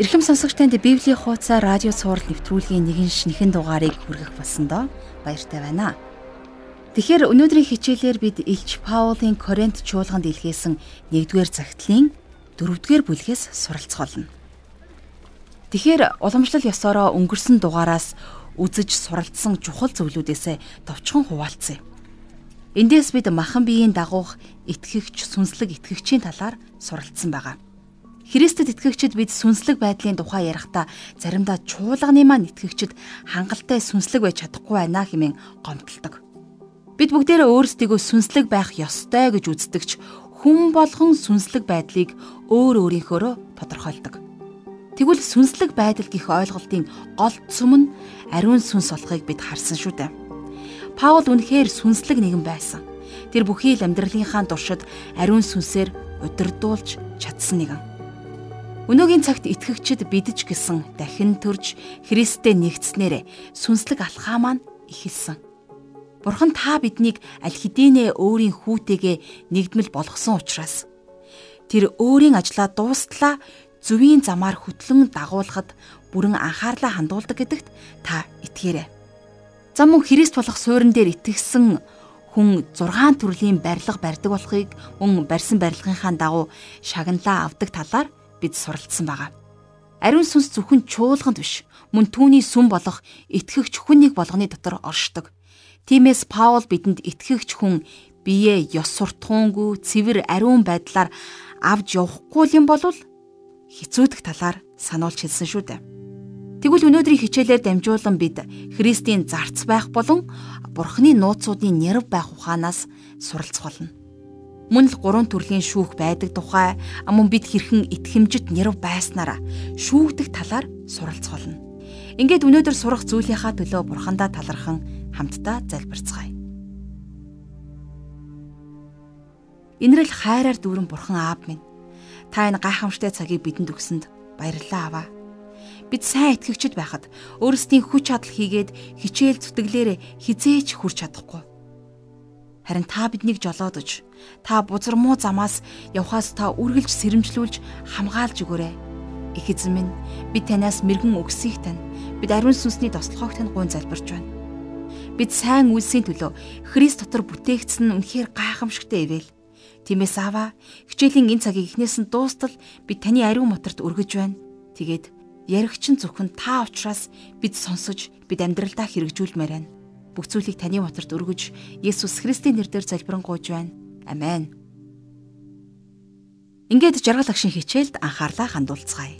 Ирхэм сонсогч танд Библийн хуудасаар радио цаураар нэвтрүүлгийн нэгэн шинэхэн дугаарыг хүргэх болсондоо баяртай байна. Тэгэхээр өнөөдрийн хичээлээр бид Илч Паулийн Коринт чуулганд илгээсэн 1-р загтлын 4-р бүлгээс суралцгаална. Тэгэхээр уламжлал ёсороо өнгөрсөн дугаараас үзэж суралцсан чухал зөвлүүдээсээ товчхон хуваалцъя. Эндээс бид махан биеийн дагуух итгэгч сүнслэг итгэгчийн талаар суралцсан байгаа. Христэд итгэгчид бид сүнслэг байдлын тухай ярихдаа заримдаа чуулганы маань итгэгчид хангалттай сүнслэг байж чадахгүй байна хэмээн гомдолдог. Бид бүгдээрээ өөрсдийгөө сүнслэг байх ёстой гэж үздэгч хүн болгон сүнслэг байдлыг өөр өөрийнхөөрөө тодорхойлдог. Тэгвэл сүнслэг байдал гэх ойлголтын гол цөм нь ариун сүнс болохыг бид харсан шүү дээ. Паул үнэхээр сүнслэг нэгэн байсан. Тэр бүхий л амьдралынхаа туршид ариун сүнсээр удирдуулж чадсан нэгэн. Өнөөгийн цагт итгэгчид бидж гисэн дахин төрж Христтэй нэгдснээр сүнслэг алхаа маань эхэлсэн. Бурхан та биднийг аль хэдийнэ өөрийн хүүтэйгээ нэгдмэл болгосон учраас тэр өөрийн ажлаа дуустлаа зөвийн замаар хөтлөн дагуулхад бүрэн анхаарлаа хандуулдаг гэдэгт та итгээрэй. Зам мөн Христ болох суурин дээр итгэсэн хүн 6 төрлийн барилга барьдаг болохыг мөн барьсан барилгынхаа дагуу шагналаа авдаг талаар бид суралцсан байгаа. Ариун сүнс зөвхөн чуулганд биш, мөн түүний сүм болох итгэгч хүн нэг болгоны дотор оршдог. Тиймээс Паул бидэнд итгэгч хүн бие ёс суртахуунгүй цэвэр ариун байдлаар авж явахгүй юм бол хэцүүдэх талаар сануулж хэлсэн шүү дээ. Тэгвэл өнөөдрийн хичээлээр дамжуулан бид Христийн зарц байх болон Бурхны нууцуудын нэрв байх ухаанаас суралцах болно мөн л гурван төрлийн шүүх байдаг тухай мөн бид хэрхэн итгэмжит нэрв байснараа шүүгдэх талаар суралцгаална. Ингээд өнөөдөр сурах зүйлийнхаа төлөө бурхандаа талархан хамтдаа залбирцгаая. Инрэл хайраар дүүрэн бурхан аав минь та энэ гайхамшигт цагийг бидэнд өгсөнд баярлалаа аваа. Бид сайн итгэгчд байхад өөрсдийн хүч чадал хийгээд хичээл зүтгэлээр хизээч хүрч чадахгүй Харин та биднийг жолоодож та бузар муу замаас явхаас та үргэлж сэрэмжлүүлж хамгаалж өгөөрэй. Их эзэн минь бид танаас мэрэгэн өгсөйг тань. Бид ариун сүнсний тослохоог тань гуйн залбирч байна. Бид сайн үйлсийн төлөө Христ дотор бүтээгдсэн үнэхээр гайхамшигтай ивэл. Тиймээс аваа хичээлийн энэ цагийг эхнээс нь дуустал бид таны ариун моторт өргөж байна. Тэгээд яригч нь зөвхөн та учраас бид сонсож бид амьдралдаа хэрэгжүүлмээр байна бүх зүйлийг таны моторт өргөж Есүс Христийн нэрээр залбирanгуйж байна. Амен. Ингээд жаргал агшин хичээлд анхаарлаа хандуулцгаая.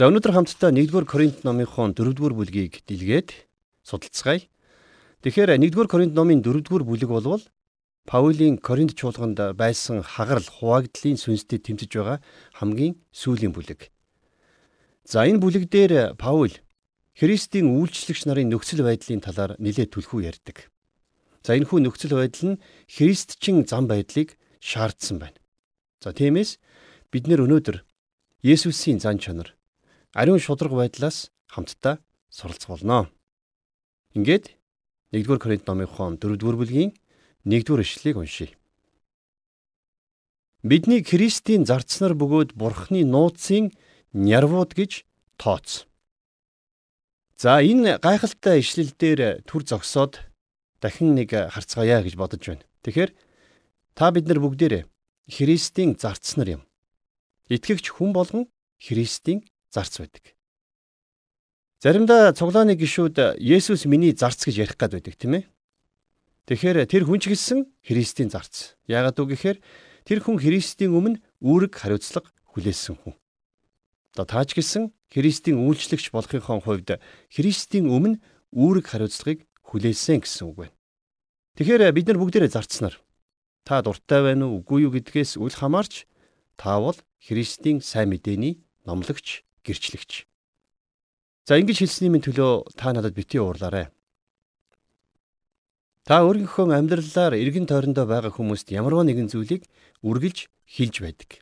За өнөөдөр хамтдаа 1-р Коринт номынхон 4-р бүлгийг дэлгээд судалцгаая. Тэгэхээр 1-р Коринт номын 4-р бүлэг болвол Паулийн Коринт чуулганд байсан хагарал хуваагдлын сүнстэй тэмцэж байгаа хамгийн сүүлийн бүлэг. За энэ бүлэг дээр Паул Христийн үйлчлэгч нарын нөхцөл байдлын талаар нэлээд түлхүү ярьдаг. За энэ хүү нөхцөл байдал нь христчин зам байдлыг шаардсан байна. За тиймээс бид нэр өнөөдөр Есүсийн зан чанар ариун шудраг байдлаас хамтдаа суралцах болно. Ингээд 1-р Коринт номынхон 4-р бүлгийн 1-р эшлэлийг уншийе. Бидний Христийн зарцнаар бөгөөд Бурхны нууцын нярвууд гэж тооц. За энэ гайхалтай ишлэл дээр төр зогсоод дахин нэг харцгаая гэж бодож байна. Тэгэхээр та бид нар бүгдээрээ Христийн зарц нар юм. Итгэгч хүн болгон Христийн зарц байдаг. Заримдаа цуглааны гişүүд Есүс миний зарц гэж ярих гад байдаг тийм ээ. Тэгэхээр тэр хүн ч гэсэн Христийн зарц. Яагаад үг гэхээр тэр хүн Христийн өмнө үүрэг хариуцлага хүлээсэн хүн. Одоо тааж гисэн Христийн үйлчлэгч болохынхон хувьд Христийн өмнө үүрэг хариуцлагыг хүлээсэн гэсэн үг байна. Тэгэхээр бид нар бүгдээрээ зарцсанаар та дуртай байна уу үгүй юу гэдгээс үл хамаарч та бол Христийн сайн мэдээний номлогч, гэрчлэгч. За ингэж хэлсний минь төлөө та надад бити уурлаарай. Та өөрийнхөө амьдралаар эргэн тойрондоо байгаа хүмүүст ямарваа нэгэн зүйлийг үргэлж хилж байдаг.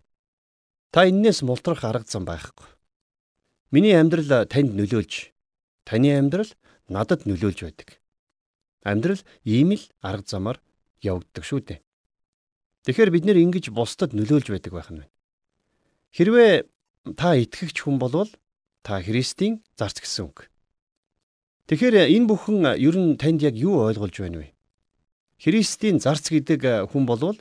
Та эннээс мултрах арга зам байхгүй. Миний амьдрал танд нөлөөлж, таны амьдрал надад нөлөөлж байдаг. Амьдрал ийм л арга замаар явагддаг шүү дээ. Тэгэхээр бид нэр ингэж бусдад нөлөөлж байдаг байх нь байна. Хэрвээ та итгэгч хүн болвол та Христийн зарц гэсэн үг. Тэгэхээр энэ бүхэн ер нь танд яг юу ойлгуулж байна вэ? Христийн зарц гэдэг хүн болвол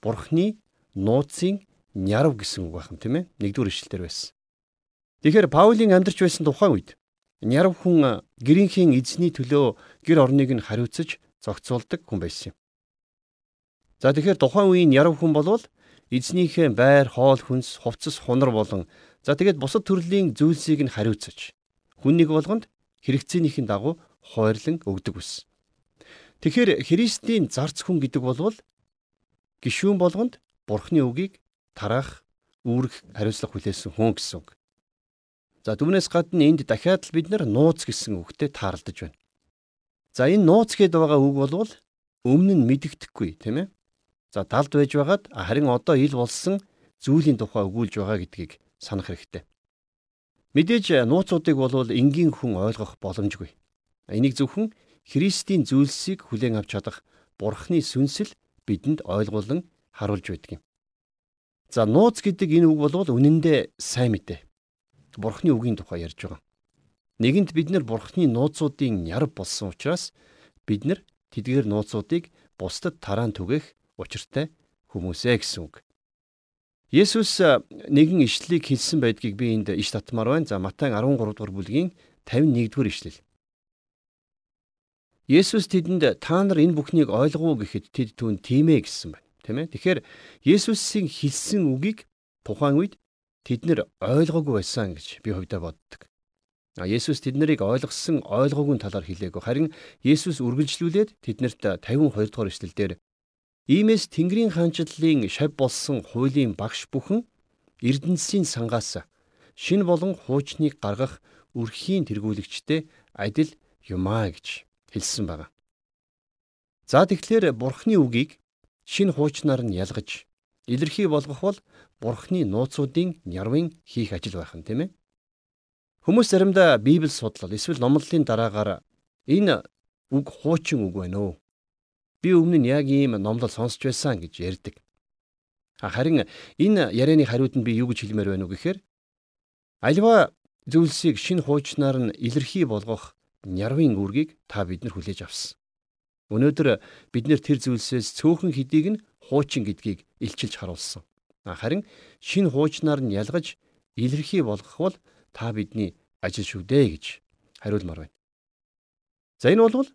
Бурхны нууцын нярав гэсэн үг байна тийм ээ. Нэгдүгээр ишлэлээр байсан. Тэгэхээр Паулийн амьдарч байсан тухайн үед нярав хүн гэрийнхээ эзний төлөө гэр орныг нь хариуцаж зохицуулдаг хүн байсан юм. За тэгэхээр тухайн үеийн нярав хүн болвол эзнийхээ байр, хоол, хүнс, хувцас, хунар болон за тэгээд бусад төрлийн зүйлсийг нь хариуцаж хүн нэг болгонд хэрэгцээнийхэн дагуу хойрлон өгдөг ус. Тэгэхээр Христийн зарц хүн гэдэг болвол гişүүн болгонд Бурхны үгийг тараах, үүрэх, хариуцлага хүлээсэн хүн гэсэн үг. За түүнээс гадна энд дахиад л бид нар нууц гэсэн үгтэй таарлаж байна. За энэ нууц гээд байгаа үг болвол өмнө нь мэдэгдэхгүй тийм ээ. За талд байж байгаад харин одоо ил болсон зүйлийн тухай өгүүлж байгаа гэдгийг санах хэрэгтэй. Мэдээж нууцуудыг болвол энгийн хүн ойлгох боломжгүй. Энийг зөвхөн Христийн зүйлсийг хүлээн авч чадах Бурхны сүнсэл бидэнд ойлгуулан харуулж байдаг юм. За нууц гэдэг энэ үг болвол үнэндээ сайн мэдээ. Бурхны үгийн тухай ярьж байгаа. Нэгэнт бид нар Бурхны нууцуудын ярав болсон учраас бид нар тэдгээр нууцуудыг бусдад тараан түгэх учиртай хүмүүсээ гэсэн үг. Есүс нэгэн ишлэлийг хэлсэн байдгийг би энд иш татмаар байна. За Матай 13 дугаар бүлгийн 51 дугаар ишлэл. Есүс тэдэнд та нар энэ бүхнийг ойлгов гэхэд тэд түүн тийм ээ гэсэн байна. Тэ мэ? Тэгэхээр Есүсийн хэлсэн үгийг тухайн үед тэд нэр ойлгоогүй байсан гэж би хувьдаа боддог. А Есүс тэднийг ойлгосон ойлгоогүй талаар хэлээгөө. Харин Есүс үргэлжлүүлээд тэднэрт 52 дугаар эшлэлдэр Иймээс Тэнгэрийн хаанчлалын шав болсон хуулийн багш бүхэн Эрдэнэсийн сангаас шин болон хуучныг гаргах өрхийн тэргүүлэгчтэй адил юмаа гэж хэлсэн байна. За тэгэхээр Бурхны үгийг шин хуучнаар нь ялгаж илэрхий болгох бол Бурхны нууцуудын нярвын хийх ажил байх нь тийм ээ. Хүмүүс заримдаа Библи судлал эсвэл номлолын дараагаар энэ үг хуучин үг байна уу? би өмнө нь яг ийм номлол сонсч байсан гэж ярьдаг. Харин энэ ярианы хариуд нь би юу гэж хэлмээр байна уу гэхээр альва зүйлсийг шин хуучнаар нь илэрхий болгох нярвын үүргийг та биднэр хүлээж авсан. Өнөөдөр бид нэр тэр зүйлсээс цөөхөн хэдийг нь хуучин гэдгийг илчилж харуулсан. Харин шин хуучнаар нь ялгаж илэрхий болгох бол та бидний ажил шүү дээ гэж хариулмаар байна. За энэ бол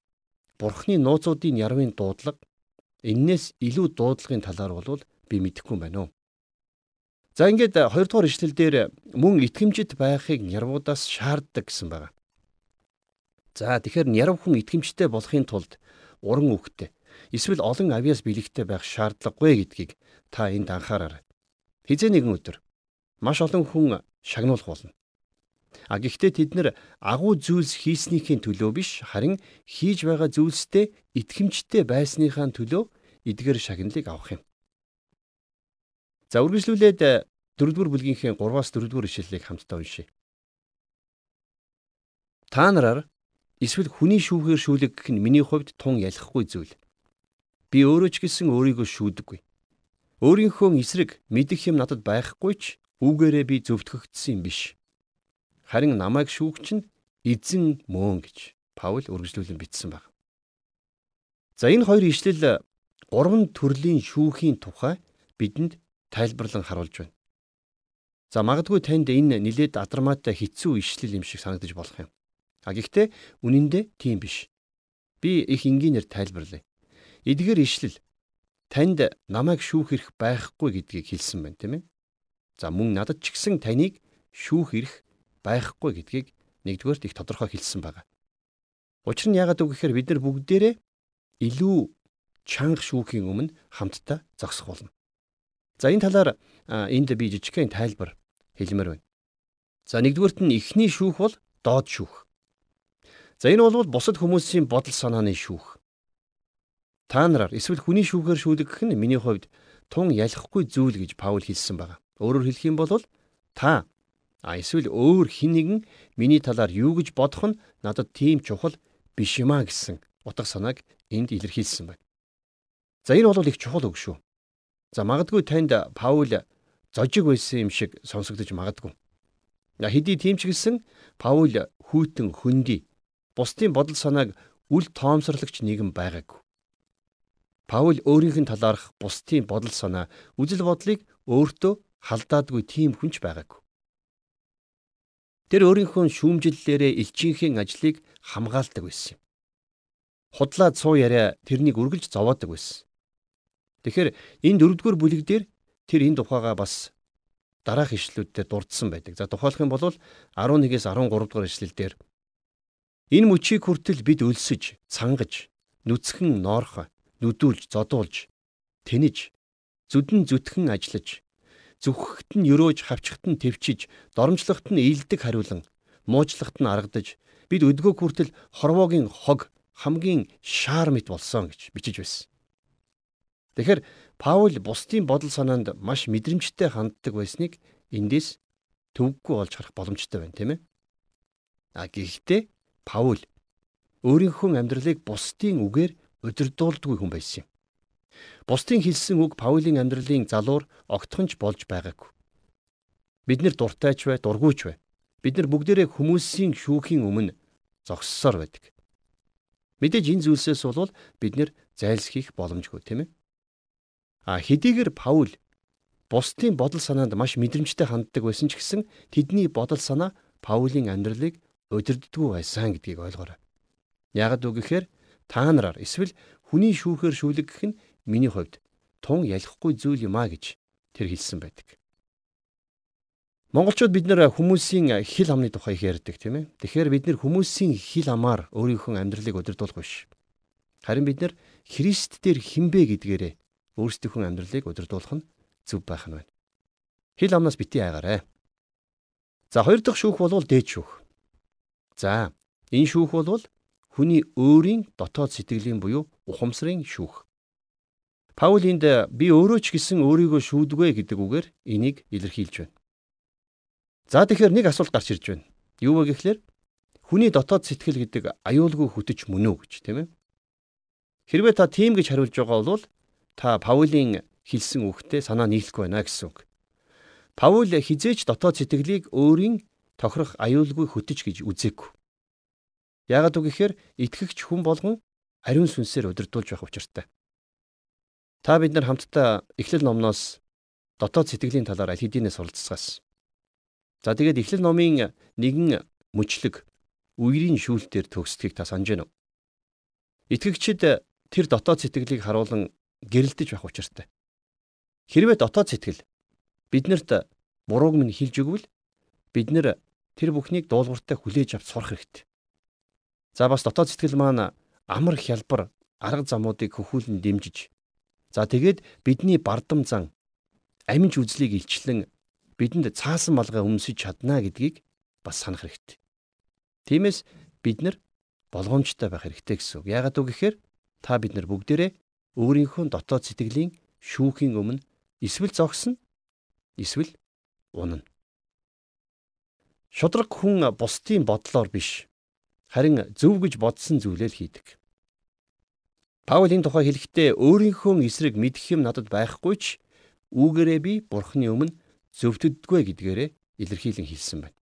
Бурхны нууцуудын ярмын дуудлага эннээс илүү дуудлагын талаар бол би мэдэхгүй байна уу. За ингээд 2 дугаар ишлэл дээр мөн итгэмжид байхыг нярвуудаас шаарддаг гэсэн байна. За тэгэхээр нярв хүн итгэмжтэй болохын тулд уран үхтэй эсвэл олон авиас бэлэгтэй байх шаардлагагүй гэдгийг та энд анхаараарай. Хизээ нэгэн өдөр маш олон хүн шагнуулах болно. А гэхдээ тэд нэр агуу зүйлс хийснийхээ төлөө биш харин хийж байгаа зүйлстэй итгэмжтэй байсныхаа төлөө эдгээр шагналыг авах юм. За үргэлжлүүлээд 4-р бүлгийнхээ 3-аас 4-р ишлэлийг хамтдаа уншъя. Та нараар эсвэл хүний шүүхээр шүүлэг гэх нь миний хувьд тун ялахгүй зүйл. Би өөрөө ч гэсэн өөрийгөө шүүдэггүй. Өөрийнхөө эсрэг мэдэх юм надад байхгүй ч үүгээрээ би зөвтгөгдсөн юм биш харин намайг шүүгч нь эзэн мөн гэж Паул үргэлжлүүлэн бичсэн баг. За энэ хоёр ишлэл гурван төрлийн шүүхийн тухай бидэнд тайлбарлан харуулж байна. За магадгүй танд энэ нилээд адармаатай хэцүү ишлэл юм шиг санагдаж болох юм. А гэхдээ үнэн дээр тийм биш. Би их энгийнээр тайлбарлая. Эдгээр ишлэл танд намайг шүүх эрх байхгүй гэдгийг хэлсэн байна, тийм ээ. За мөн надад ч гэсэн таныг шүүх эрх байхгүй гэдгийг нэгдүгээрт их тодорхой хэлсэн байна. Учир нь яагаад үг гэхээр бид нар бүгдээрээ илүү чанга шүүхийн өмнө хамтдаа зогсох болно. За энэ талаар энд би жижигхэн тайлбар хэлмээр байна. За нэгдүгээрт нь эхний шүүх бол доод шүүх. За энэ бол бусад хүмүүсийн бодол санааны шүүх. Та нараар эсвэл хүний шүүхээр шүүлгэх нь миний хувьд тун ялахгүй зүйл гэж Паул хэлсэн байна. Өөрөөр хэлэх юм бол та А эсвэл өөр хин нэгэн миний талаар юу гэж бодох нь надад тийм чухал биш юмаа гэсэн утга санааг энд илэрхийлсэн байна. За энэ бол их чухал үг шүү. За магадгүй танд Паул зожиг байсан юм шиг сонсогдож магадгүй. Хэдий тийм ч гэсэн Паул хүйтэн хөндөй бусдын бодол санааг үл тоомсорлагч нэгэн байгаагүй. Паул өөрийнх нь талаарх бусдын бодол санаа, үзэл бодлыг өөртөө халдаадгүй тийм хүнч байгаагүй. Тэр өөрийнхөө шүүмжиллээрээ элчийнхээ ажлыг хамгаалдаг байсан юм. Худлаад суу яриа тэрнийг үргэлж зовоодаг байсан. Тэгэхээр энэ дөрөвдүгээр бүлэг дээр тэр энэ тухайга бас дараах ишлүүдээр дурдсан байдаг. За тухайлх юм бол 11-ээс 13 дугаар ишлэлдэр энэ мөчийг хүртэл бид өлсөж, цангаж, нүцгэн ноорхо, нүдүүлж, зодуулж, тэнэж, зүдэн зүтхэн ажиллаж, зүхэгт нь өрөөж хавчхт нь төвчиж доромжлогт нь ийдэг хариулан муужлагт нь аргадаж бид өдгөө хүртэл хорвоогийн хог хамгийн шаар мэт болсон гэж бичиж байсан. Тэгэхээр Паул бусдын бодол санаанд маш мэдрэмжтэй ханддаг байсныг эндээс төвөггүй олж харах боломжтой байна, тийм ээ. А гэхдээ Паул өөрийнхөө амьдралыг бусдын үгээр удирдуулдаггүй хүн байсан юм. Бусдын хэлсэн үг Паулийн амьдралын залуур огтхонч болж байгаагүй. Бид нэр дуртайч бай, дургуйч бай. Бид нар бүгдээрээ хүмүүсийн шүүхийн өмнө зогссоор байдаг. Мэдээж энэ зүйлсээс бол бид нэр зайлсхийх боломжгүй тийм ээ. А хэдийгээр Паул бусдын бодол санаанд маш мэдрэмжтэй ханддаг байсан ч гэсэн тэдний бодол санаа Паулийн амьдралыг удирддаггүй байсан гэдгийг ойлгоорой. Ягд үг гэхээр та нараар эсвэл хүний шүүхээр шүүлэгэх нь миний хувьд тун ялахгүй зүйл юм а гэж тэр хэлсэн байдаг. Монголчууд бид нэр хүмүүсийн хил амны тухай их ярьдаг тийм ээ. Тэгэхээр бид нэр хүмүүсийн хил амаар өөрийнхөө амьдралыг удирдуулах биш. Харин бид нэр Христ дээр хинбэ гэдгээрээ өөрсдийнхөө амьдралыг удирдуулах нь зөв байх нь байна. Хил амнаас бити айгаарай. За хоёр дахь шүүх бол дээд шүүх. За энэ шүүх бол хүний өөрийн дотоод сэтгэлийн буюу ухамсарын шүүх. Паул энд би өөрөө ч гэсэн өөрийгөө шүүдгвэ гэдэг үгээр энийг илэрхийлж байна. За тэгэхээр нэг асуулт гарч ирж байна. Юу вэ гэхлээр хүний дотоод сэтгэл гэдэг аюулгүй хөтөч мөн үү гэж тийм ээ. Хэрвээ та тийм гэж хариулж байгаа бол та Паулийн хэлсэн үгтэй санаа нийлэхгүй байна гэсэн үг. Паул хизээч дотоод сэтгэлийг өөрийн тохирох аюулгүй хөтөч гэж үзээгүй. Яагаад үг гэхээр итгэгч хүн болгон ариун сүнсээр удирдуулж байх учиртай. Та бид нар хамтдаа Эхлэл номноос дотоод сэтгэлийн талаар аль хэдийнэ суралцсагаас. За тэгээд Эхлэл номын нэгэн мөчлөг үерийн шүүлтээр төгсдгийг та санаж байна уу? Итгэгчид тэр дотоод сэтгэлийг харуулan гэрэлтэж байх учиртай. Хэрвээ дотоод сэтгэл биднэрт бурууг минь хилж өгвөл бид нэр тэр бүхнийг дуулууртай хүлээж авч сурах хэрэгтэй. За бас дотоод сэтгэл маань амар хялбар арга замуудыг хөхүүлэн дэмжиж За тэгээд бидний бардам зан аминч үзлийг илчлэн бидэнд цаасан малгай өмсөж чадна гэдгийг бас санах хэрэгтэй. Тиймээс бид нар болгоомжтой байх хэрэгтэй гэсэн үг. Яагаад үг гэхээр та бид нар бүгдээрээ өөрийнхөө дотоод сэтгэлийн шүүхийн өмнө эсвэл зогсно эсвэл унана. Шудраг хүн бусдын бодлоор биш харин зөв гэж бодсон зүйлээ л хийдэг. Паул энэ тухай хэлэхдээ өөрийнхөө эсрэг мэдэх юм надад байхгүй ч үүгээрээ би бурхны өмнө зөвтөддгөө гэдгээрээ илэрхийлэн хэлсэн байна.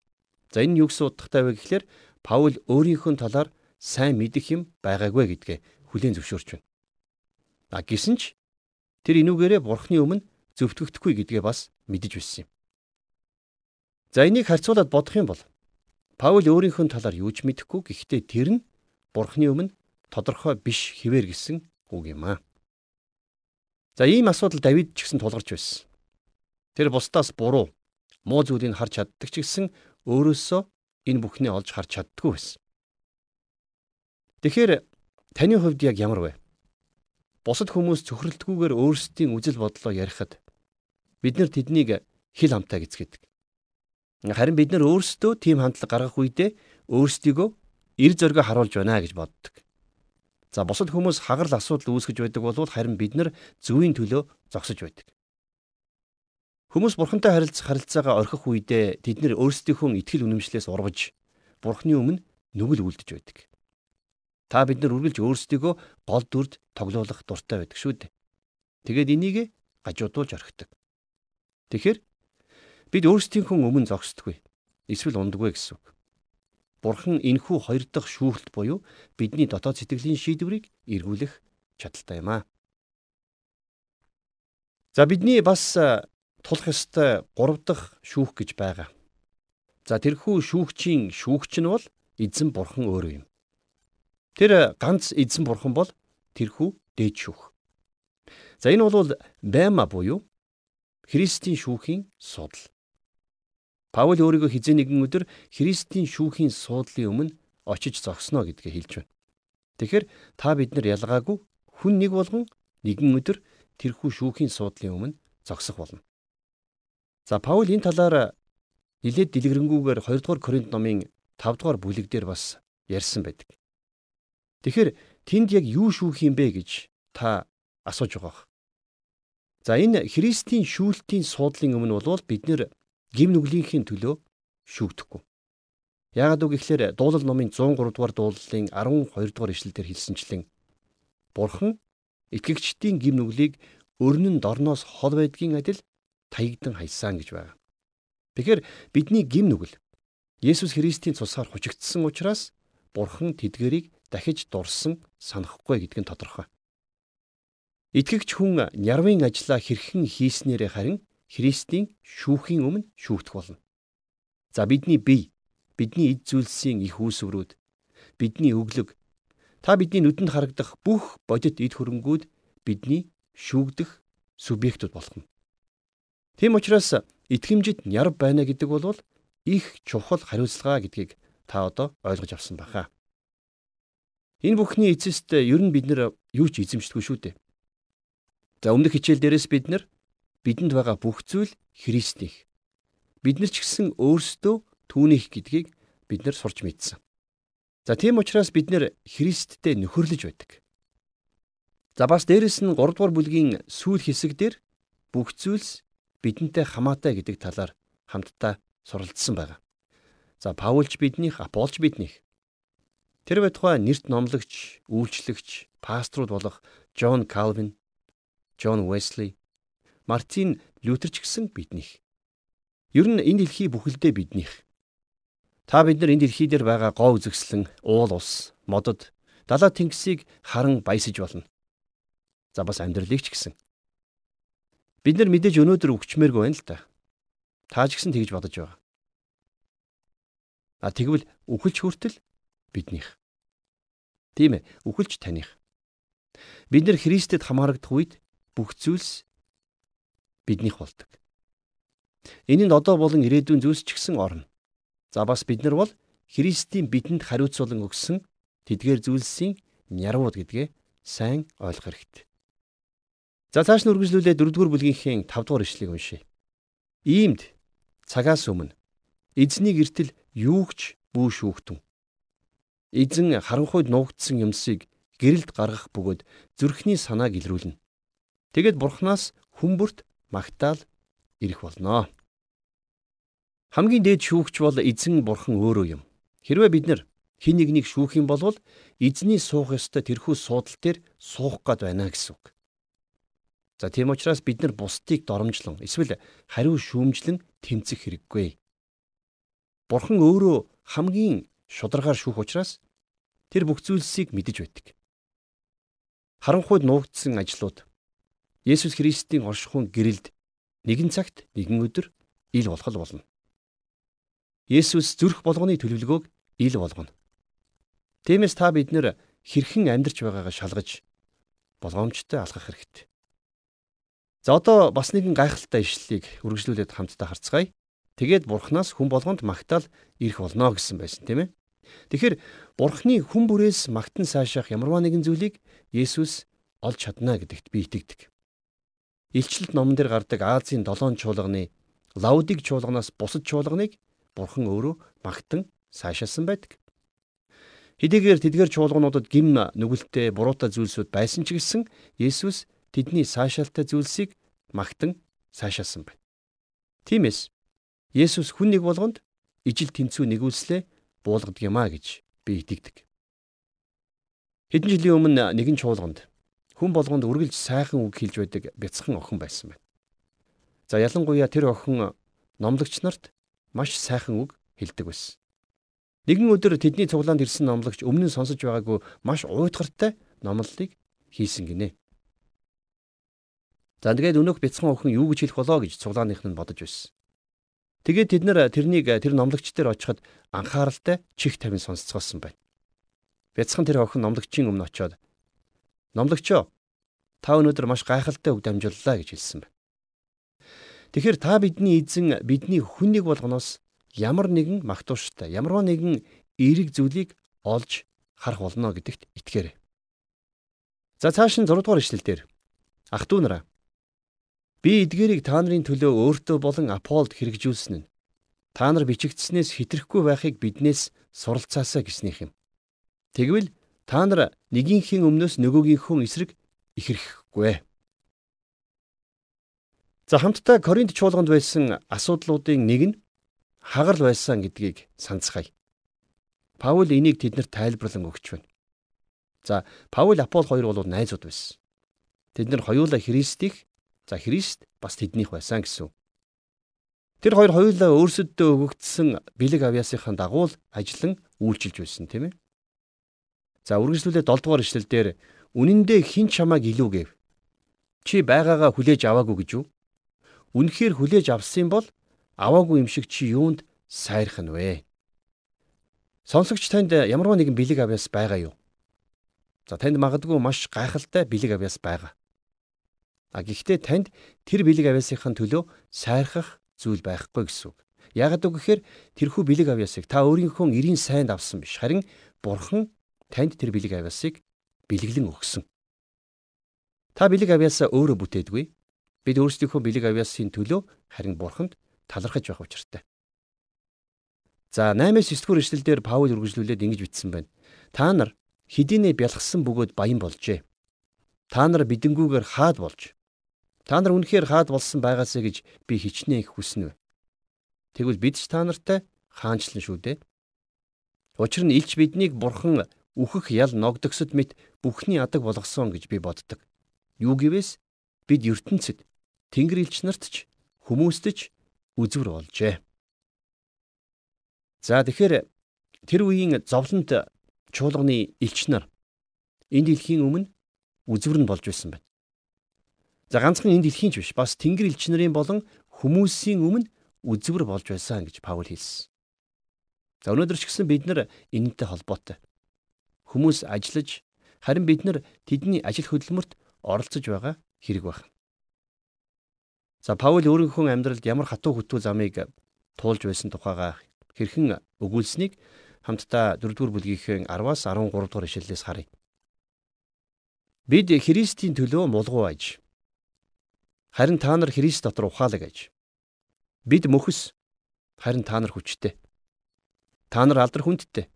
За энэ юу гэсэн утгатай вэ гэхээр Паул өөрийнхөө талаар сайн мэдэх юм байгаагүй гэдгээ хүлээн зөвшөөрч байна. А гисэн ч тэр энүүгээрээ бурхны өмнө зөвтгөгдөхгүй гэдгээ бас мэдэж байсан юм. За энийг харьцуулаад бодох юм бол Паул өөрийнхөө талаар юу ч мэдэхгүй гэхдээ тэр нь бурхны өмнө тодорхой биш хിവэр гэсэн үг юм аа. За ийм асуудал Давид ч гэсэн тулгарч байсан. Тэр бусдаас буруу муу зүйлийг харж чаддаг ч гэсэн өөрөөсөө энэ бүхнээ олж харж чаддгүй байсан. Тэгэхээр таны хувьд яг ямар вэ? Бусад хүмүүс цөхрөлтгүйгээр өөрсдийн үзэл бодлоо ярихад бид нар тэднийг хил хамтаа гэцгээдэг. Харин бид нар өөрсдөө тийм хандлага гаргах үедээ өөрсдийгөө эр зөргө харуулж байна гэж боддог. За бусад хүмүүс хагарл асуудал үүсгэж байдаг бол харин бид нар зөвийн төлөө зогсож байдаг. Хүмүүс бурхантай харилцах харилцаагаа орхих үедээ тэд нэр өөрсдийнхөө итгэл үнэмшлээс ургаж бурхны өмнө нүгэл үлдэж байдаг. Та бид нар үргэлж өөрсдийгөө гол дүрд тоглоулах дуртай байдаг шүү дээ. Тэгээд энийг гажуудуулж орхидог. Тэгэхээр бид өөрсдийнхөө өмнө зогсдгүй. Эсвэл ундаггүй гэсэн үг. Бурхан энхүү хоёр дахь шүүхэлт буюу бидний дотоод сэтгэлийн шийдвэрийг эргүүлэх чадaltaй юм аа. За бидний бас тулах ёстой гурав дахь шүүх гэж байгаа. За тэрхүү шүүгчийн шүүгч нь бол эзэн бурхан өөрөө юм. Тэр ганц эзэн бурхан бол тэрхүү дээд шүүх. За энэ бол байма буюу Христийн шүүхийн судал. Паул өөрийгөө хизээ нэгэн өдөр Христийн шүүхийн суудлын өмнө очиж зогсноо гэдгээ хэлж байна. Тэгэхээр та бид нар ялгаагүй хүн нэг болгон нэгэн өдөр тэрхүү шүүхийн суудлын өмнө зогсох болно. За Паул энэ талаар нилээд дэлгэрэнгүйгээр 2 дугаар Коринт номын 5 дугаар бүлэг дээр бас ярьсан байдаг. Тэгэхээр тэнд яг юу шүүх юм бэ гэж та асууж байгаа. За энэ Христийн шүүлтийн суудлын өмнө бол бид нэр гим нүглийнхээ төлөө шүүгдэхгүй. Яагаад үг гэхээр дуулал номын 103 дугаар дуулалын 12 дугаар ишлэлээр хэлсэнчлэн Бурхан итгэгчдийн гим нүглийг өрнөн дорноос хол байдгийн адил таягдан хайсан гэж байна. Тэгэхээр бидний гим нүгэл Есүс Христийн цусаар хучигдсан учраас Бурхан тэдгэрийг дахиж дурсан санахгүй гэдг нь тодорхой. Итгэгч хүн нярвын ажлаа хэрхэн хийснээрээ харин Христийн шүүхийн өмнө шүүгдэх болно. За бидний бие, бидний эд зүйлсийн их үүсвэрүүд, бидний өглөг, та бидний нүдэнд харагдах бүх бодит эд хөрөнгүүд бидний шүүгдэх субъектууд болох нь. Тийм учраас итгэмжид нярв байна гэдэг бол их чухал хариуцлага гэдгийг та одоо ойлгож авсан баха. Энэ бүхний эцэст ер нь бид нэр юу ч эзэмшдэггүй шүү дээ. За өмнөх хичээл дээрээс бид нар бидэнд байгаа бүх зүйл Христийнх. Бид нар ч гэсэн өөрсдөө түүнийх гэдгийг бид нар сурч мэдсэн. За тийм учраас бид нар Христтэй нөхөрлөж байдаг. За бас дээрэс нь 3 дугаар бүлгийн сүүл хэсэг дээр бүх зүйлс бидэнтэй хамаатай гэдэг талаар хамтдаа суралцсан байгаа. За Паулч биднийх, Аполч биднийх. Тэр байтугай нэрт номлогч, үйлчлэгч, пасторууд болох Джон Калвин, Джон Уэсли, Мартин Лютер ч гэсэн биднийх. Ер нь энэ дэлхий бүхэлдээ биднийх. Та бид нар энэ дэлхий дээр байгаа гоо үзэгслэн уул ус, модод, далаа тэнгисийг харан баясаж болно. За бас амьдралыг ч гэсэн. Бид нар мэдээж өнөөдөр өвчмээргүй байна л да. Та ч гэсэн тэгж бодож байгаа. А тэгвэл үхэлж хүртэл биднийх. Тийм ээ, үхэлж таних. Бид нар Христэд хамаарагдах үед бүх зүйлс биднийх болдог. Энэнд одоо болон ирээдүйн зүйлс ч гэсэн орно. За бас бид нар бол Христийн бидэнд хариуцуулан өгсөн тэдгээр зүйлсийн нярвууд гэдгээ сайн ойлгох хэрэгтэй. За цааш нь үргэлжлүүлээ 4-р бүлгийнхээ 5-р ишлэгийг уншийе. Иймд цагаас өмнө эзний гертэл юугч бүү шүүхтэн. Эзэн харанхуйд нуугдсан юмсыг гэрэлд гаргах бөгөөд зүрхний санааг илрүүлнэ. Тэгэд бурхнаас хүмүүрт магтаал ирэх болноо. Хамгийн дээд шүүгч бол эзэн бурхан өөрөө юм. Хэрвээ бид нар хин нэгнийг шүүх юм бол эзний суух ёстой тэрхүү суудал дээр суух гээд байна гэсэн үг. За тийм учраас бид нар бусдыг доромжлон эсвэл хариу шүүмжлэн тэмцэх хэрэггүй. Бурхан өөрөө хамгийн шударгаар шүүх учраас тэр бүх зүйлсийг мэдэж байдаг. Харанхуйд нуугдсан ажлууд Есүс Христийн оршихуун гэрэлд нэгэн цагт нэгэн өдөр ил болох болно. Есүс зүрх болгоны төлөвлөгөөг ил болгоно. Тиймээс та бид нэр хэрхэн амьдарч байгаагаа шалгаж болгоомжтой алхах хэрэгтэй. За одоо бас нэгэн гайхалтай ишлэлийг үргэлжлүүлээд хамтдаа харцгаая. Тэгээд бурхнаас хүн болгонд магтаал ирэх болно гэсэн байсан тийм ээ. Тэгэхээр бурхны хүн бүрээс магтан сайшаах ямарваа нэгэн зүйлийг Есүс олж чадна гэдэгт би итгэдэг. Илчлэлт номон дээр гардаг Азийн долоон чуулганы Лаудиг чуулганаас бусад чуулганыг Бурхан өөрөө магтан сайшаасан байдаг. Хэдийгээр тэдгээр чуулгануудад гим нүгэлтэй буруутай зүйлсүүд байсан ч гэсэн Есүс тэдний сайшаалтай зүйлсийг магтан сайшаасан байна. Тиймээс Есүс хүн нэг болгонд ижил тэнцүү нэгүүлслээ буулгадаг юмаа гэж би итгэдэг. Хэдэн жилийн өмнө нэгэн чуулганд хүн болгонд үргэлж сайхан үг хэлж байдаг бяцхан охин байсан байна. За ялангуяа тэр охин номлогч нарт маш сайхан үг хэлдэг байсан. Нэгэн өдөр тэдний цуглаанд ирсэн номлогч өмнө нь сонсож байгаагүй маш уйтгартай номлолыг хийсэн гинэ. За тэгээд өнөөх бяцхан охин юу гэж хэлэх болоо гэж цуглааных нь бодож байсан. Тэгээд тэд нар тэрнийг тэр номлогч дээр очиход анхааралтай чих тавин сонсцгоосон байна. Бяцхан тэр охин номлогчийн өмнө очиод "Номлогчоо, та өнөөдөр маш гайхалтай үг дамжууллаа" гэж хэлсэн байна. Тэгэхээр та бидний эзэн бидний хүнийг болгоноос ямар нэгэн магтууштай, ямарваа нэгэн эерэг зүйлийг олж харах болно гэдэгт итгээрэй. За цааш нь 6 дугаар ишлэл дээр ах トゥ нараа би эдгээрийг та нарын төлөө өөртөө болон Аполд хэрэгжүүлсэн нь та нар бичигдснээс хитрхгүй байхыг биднээс суралцаасаа гэснийх юм. Тэгвэл та нар нэгийнхээ өмнөөс нөгөөгийнхөө эсрэг ихэрхэхгүй. За хамтдаа Коринт чуулганд байсан асуудлуудын нэг нь хагарл байсан гэдгийг санацгаая. Паул энийг тэднэрт тайлбарлан өгч байна. За Паул Апол хоёр бол найзууд байсан. Тэд нар хоёулаа Христийг за Христ бас тэднийх байсан гэсэн. Тэр хоёр хоёулаа өөрсөддөө өгөгдсөн бэлэг авьяасынхаа дагуу ажиллан үйлчилж байсан тийм ээ. За үргэлжлүүлээ 7 дугаар ишлэл дээр үнэн дээр хин чамааг илүү гэв. Чи байгаагаа хүлээж аваагүй гэж юу? Үнэхээр хүлээж авсан бол аваагүй юм шиг чи юунд сайрах нь вэ? Сонсогч танд ямарваа нэгэн бэлэг авьяас байгаа юу? За танд магадгүй маш гайхалтай бэлэг авьяас байгаа. А гэхдээ танд тэр бэлэг авьяасынхаа төлөө сайрхах зүйл байхгүй гэсэн үг. Яагаад гэвэл тэрхүү бэлэг авьяасыг та өөрийнхөө эрийн сайнд авсан биш. Харин Бурхан танд тэр бэлэг авьяасыг бэлэглэн өгсөн. Та бэлэг авьяасаа өөрөө бүтээдгүй. Бид өөрсдийнхөө бэлэг авьяасын төлөө харин бурханд талархаж байх учиртай. За 8-9 дугаар эшлэлдэр Паул үргэлжлүүлээд ингэж бичсэн байна. Та нар хэдийнэ бялхсан бөгөөд баян болжээ. Та нар бидэнгүүгээр хаад болж та нар үнэхээр хаад болсон байгаасаа гэж би хичнээн их хүснэ. Тэгвэл бид ч та нартай хаанчлан шүү дээ. Учир нь илч биднийг бурхан үхэх ял ногдогсод мэт бүхний адаг болгосон гэж би боддог. Юу гэвээс бид ертөнцид Тэнгэр элч нарт ч хүмүүст ч үзвэр болжээ. За тэгэхээр тэр үеийн зовлонт чуулганы элч нар энэ дэлхийн өмнө үзвэр нь болж байсан байна. За ганцхан энэ дэлхийн ч биш бас Тэнгэр элч нарын болон хүмүүсийн өмнө үзвэр болж байсан гэж Паул хэлсэн. За өнөөдөр ч гэсэн бид нар энэтэй холбоотой. Хүмүүс ажиллаж харин бид нар тэдний ажил хөдөлмөрт оролцож байгаа хэрэг байна. За Паул өөрийнхөө амьдралд ямар хатуу хөтүү замыг туулж байсан тухайга хэрхэн өгүүлсэнийг хамтдаа 4-р бүлгийнхээ 10-аас 13 дугаар ишлэлээс харъя. Бид Христийн төлөө мулгуу аж. Харин та нар Христ дотор ухаалаг аж. Бид мөхс харин та нар хүчтэй. Та нар алдар хүндтэй.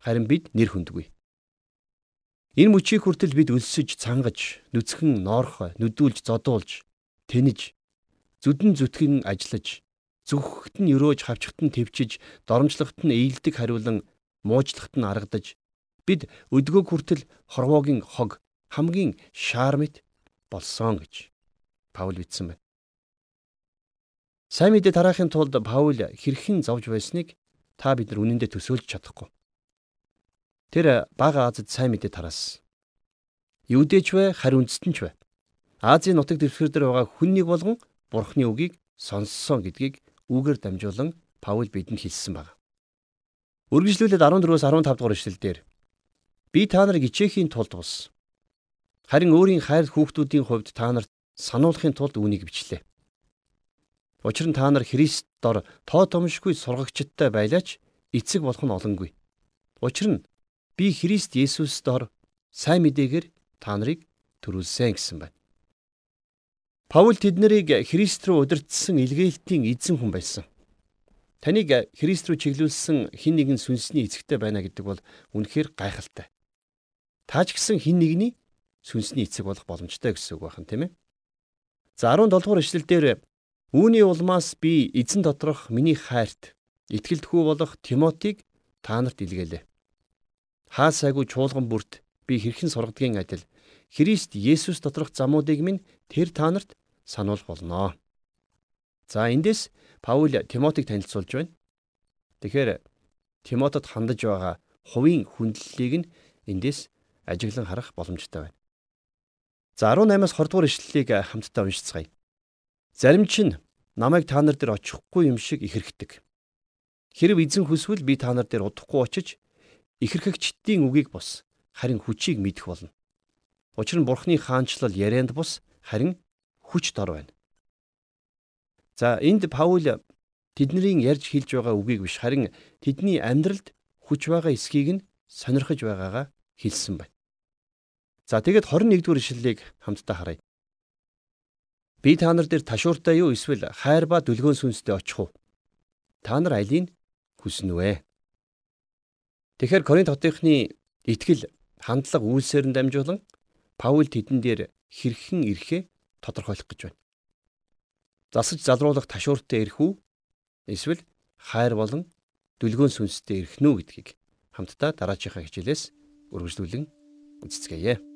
Харин бид нэр хүндгүй. Энэ мөчийг хүртэл бид өлсөж, цангаж, нүцгэн, ноорхо, нүдүүлж, зодуулж тэнэж зүдэн зүтгэн ажиллаж зүгхт нь өрөөж хавчхт нь твчиж доромжлогт нь ээлдэг хариулан муужлахт нь аргадаж бид өдгөө хүртэл хорвоогийн хог хамгийн шаармит болсон гэж Паул бичсэн байна. Сайн мэдээ тараахын тулд Паул хэрхэн зовж байсныг та бид нар үнэндээ төсөөлж чадахгүй. Тэр бага Азад сайн мэдээ тараасан. Юудэч вэ, харь үндэстэн ч вэ? Азийн нутаг дэвсгэр дээр байгаа хүннийг болгон Бурхны үгийг сонссон гэдгийг үгээр дамжуулан Паул бидэнд хэлсэн байна. Үргэлжлүүлээд 14-өөс 15 дугаар эшлэлдэр би та нарыг ичээхийн тулд бус. Харин өөрийн хайр хүүхдүүдийн хувьд та нарт сануулахын тулд үүнийг бичлээ. Учир нь та нар Христ дор тоо томшгүй сургагчдтай байлаач эцэг болох нь олонгүй. Учир нь би Христ Есүс дор сайн мэдээгээр та нарыг төрүүлсэн гэсэн байна. Паул тэднийг Христ рүү удирдсан илгээлтийн эзэн хүн байсан. Таныг Христ рүү чиглүүлсэн хин нэгэн сүнсний эцэгтэй байна гэдэг бол үнэхээр гайхалтай. Тааж гисэн хин нэгний сүнсний эцэг болох боломжтой гэсэн үг байна, тийм ээ. За 17 дугаар эшлэлдэр үүний улмаас би эзэн доторх миний хайрт итгэлтгүү болох Тимотиг та нарт илгээлээ. Хаа сайгүй чуулган бүрт би хэрхэн сургадгийн адил Христ Есүс доторх замуудыг минь тэр та нарт сануул болно. За эндээс Паул Тимотиг танилцуулж байна. Тэгэхээр Тимотод хандаж байгаа хувийн хүндлэлийг нь эндээс ажиглан харах боломжтой байна. За 18-аас 20 дугаар ишлэлийг хамтдаа уншицгаая. Зарим чинь намайг та нар дээр очихгүй юм шиг ихэрхдэг. Хэрв эзэн хүсвэл би та нар дээр удахгүй очиж ихэрхэгчдийн үгийг бос харин хүчийг мэдэх болно. Учир нь Бурхны хаанчлал ярианд бус харин хүч дор байна. За энд Паул тэдний ярьж хэлж байгаа үгийг биш харин тэдний амьдралд хүч байгаа эсхийг нь сонирхож байгаагаа хэлсэн байна. За тэгээд 21 дугаар ишлэлийг хамтдаа харъя. Би та нар дээр ташууртай юу эсвэл хайр ба дүлгөөн сүнстэй очих уу? Та нар алийг хүснэ вэ? Тэгэхээр Коринт хотынхны итгэл хандлага үйлсээр нь дамжуулан Паул тэдэн дээр хэрхэн ирэхээ тодорхойлох гэж байна. Засаж залруулах ташууртай ирэх үү? Эсвэл хайр болон дүлгөөн сүнстэй ирэх нү гэдгийг хамтдаа дараачихаа хичээлээс үргэлжлүүлэн үздэцгээе.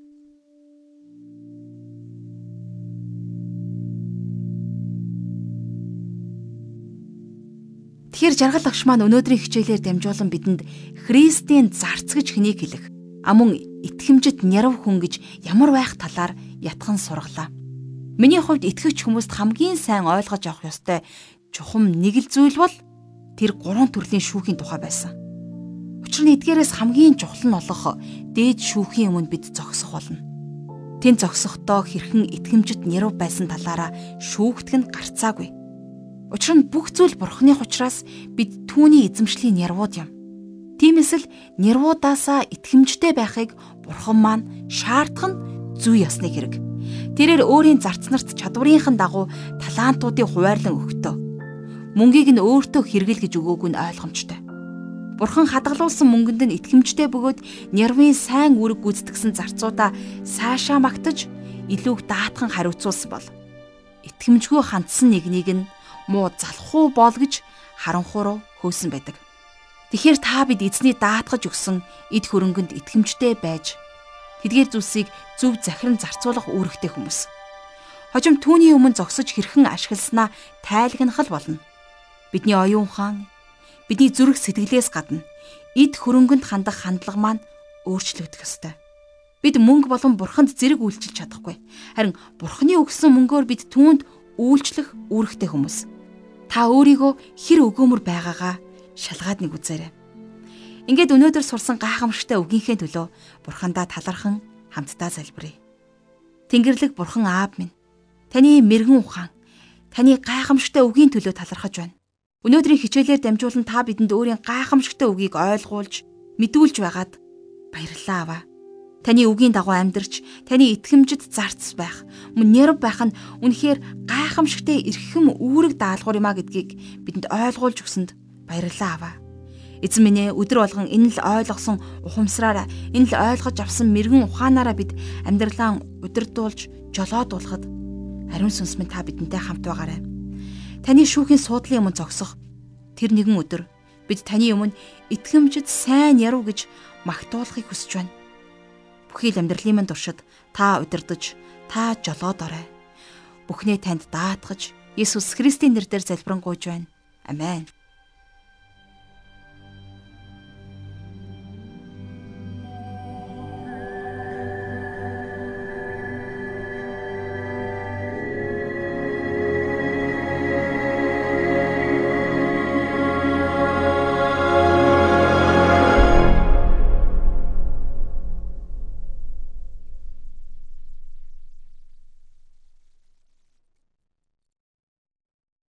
Тэгэхээр жаргал агш маань өнөөдрийн хичээлээр дамжуулан бидэнд Христийн зарц гэж хэнийг хэлэх, амун итгэмжит нярав хүн гэж ямар байх талаар ятхан сургалаа. Миний хувьд итгэгч хүмүүст хамгийн сайн ойлгож авах ёстой чухам нэг л зүйл бол тэр гурван төрлийн шүүхийн тухай байсан. Учир нь эдгээрээс хамгийн чухал нь олох дээд шүүхийн өмнө бид зогсох болно. Тэн зогсохдоо хэрхэн итгэмжит нярав байсан талаараа шүүхтг нь гарцаагүй Учир нь бүх зүйл бурхны учраас бид түүний эзэмшлийн нэрвууд юм. Тиймээс л нэрвуудаасаа итгэмжтэй байхыг бурхан маань шаардах нь зүй ёсны хэрэг. Тэрээр өөрийн зарц нарт чадварынхан дагуу талантуудыг хуваарлан өгтөө. Мөнгийг нь өөртөө хэрэгэл гэж өгөөг нь ойлгомжтой. Бурхан хадгалуулсан мөнгөнд нь итгэмжтэй бөгөөд нервын сайн үүрэг гүйцэтгсэн зарцуудаа сайшаа магтаж илүүг даатхан хариуцуулсан бол итгэмжгүй хандсан нэгнийг нь муу залхуу бол гэж харанхуу руу хөөсөн байдаг. Тэгэхээр та бид эзний даатгаж өгсөн эд хөрөнгөнд итгэмжтэй байж тэдгээр зүйлсийг зөв захиран зарцуулах үүрэгтэй хүмүүс. Хожим түүний өмнө зогсож хэрхэн ашигласнаа тайлгнах л болно. Бидний оюун ухаан, бидний зүрх сэтгэлээс гадна эд хөрөнгөнд хандах хандлага маань өөрчлөгдөх ёстой. Бид мөнгө болон бурханд зэрэг үйлчилж чадахгүй. Харин бурханы өгсөн мөнгөөр бид түүнд үйлчлэх үүрэгтэй хүмүүс. Та өөрийгөө хэр өгөөмөр байгаагаа шалгаад нэг үзээрэй. Ингээд өнөөдөр сурсан гайхамшигтай үгийнхээ төлөө бурхандаа талархан хамтдаа залбирая. Тэнгэрлэг бурхан аав минь таны мэрэгэн ухаан таны гайхамшигтай үгийн төлөө талархаж байна. Өнөөдрийн хичээлээр дамжуулан та бидэнд өөрийн гайхамшигтай үгийг ойлгуулж мэдүүлж байгаад баярлалаа аваа. Таны үгийн дагуу амьдрч, таны итгэмжид зарц байх, нэрв байх нь үнэхээр гайхамшигтай эрхэм үүрэг даалгавар юм а гэдгийг бидэнд ойлгуулж өгсөнд баярлалаа аваа. Эзэн минь ээ өдөр болгон энэ л ойлгосон ухамсараараа энэ л ойлгож авсан мэрэгэн ухаанаараа бид амьдралаа удирдуулж жолоодуулахад ариун сүнс минь та бидэнтэй хамт байгаарай. Таны шүүхийн суудлын өмнө зогсох тэр нэгэн өдөр бид таны өмнө итгэмжид сайн яруу гэж магтуулахыг хүсэж байна бүхий л амьдралын минь туршид та удирдах, та жолоод орой. Бүхнээ танд даатгаж Есүс Христийн нэрээр залбирanгуйж байна. Амен.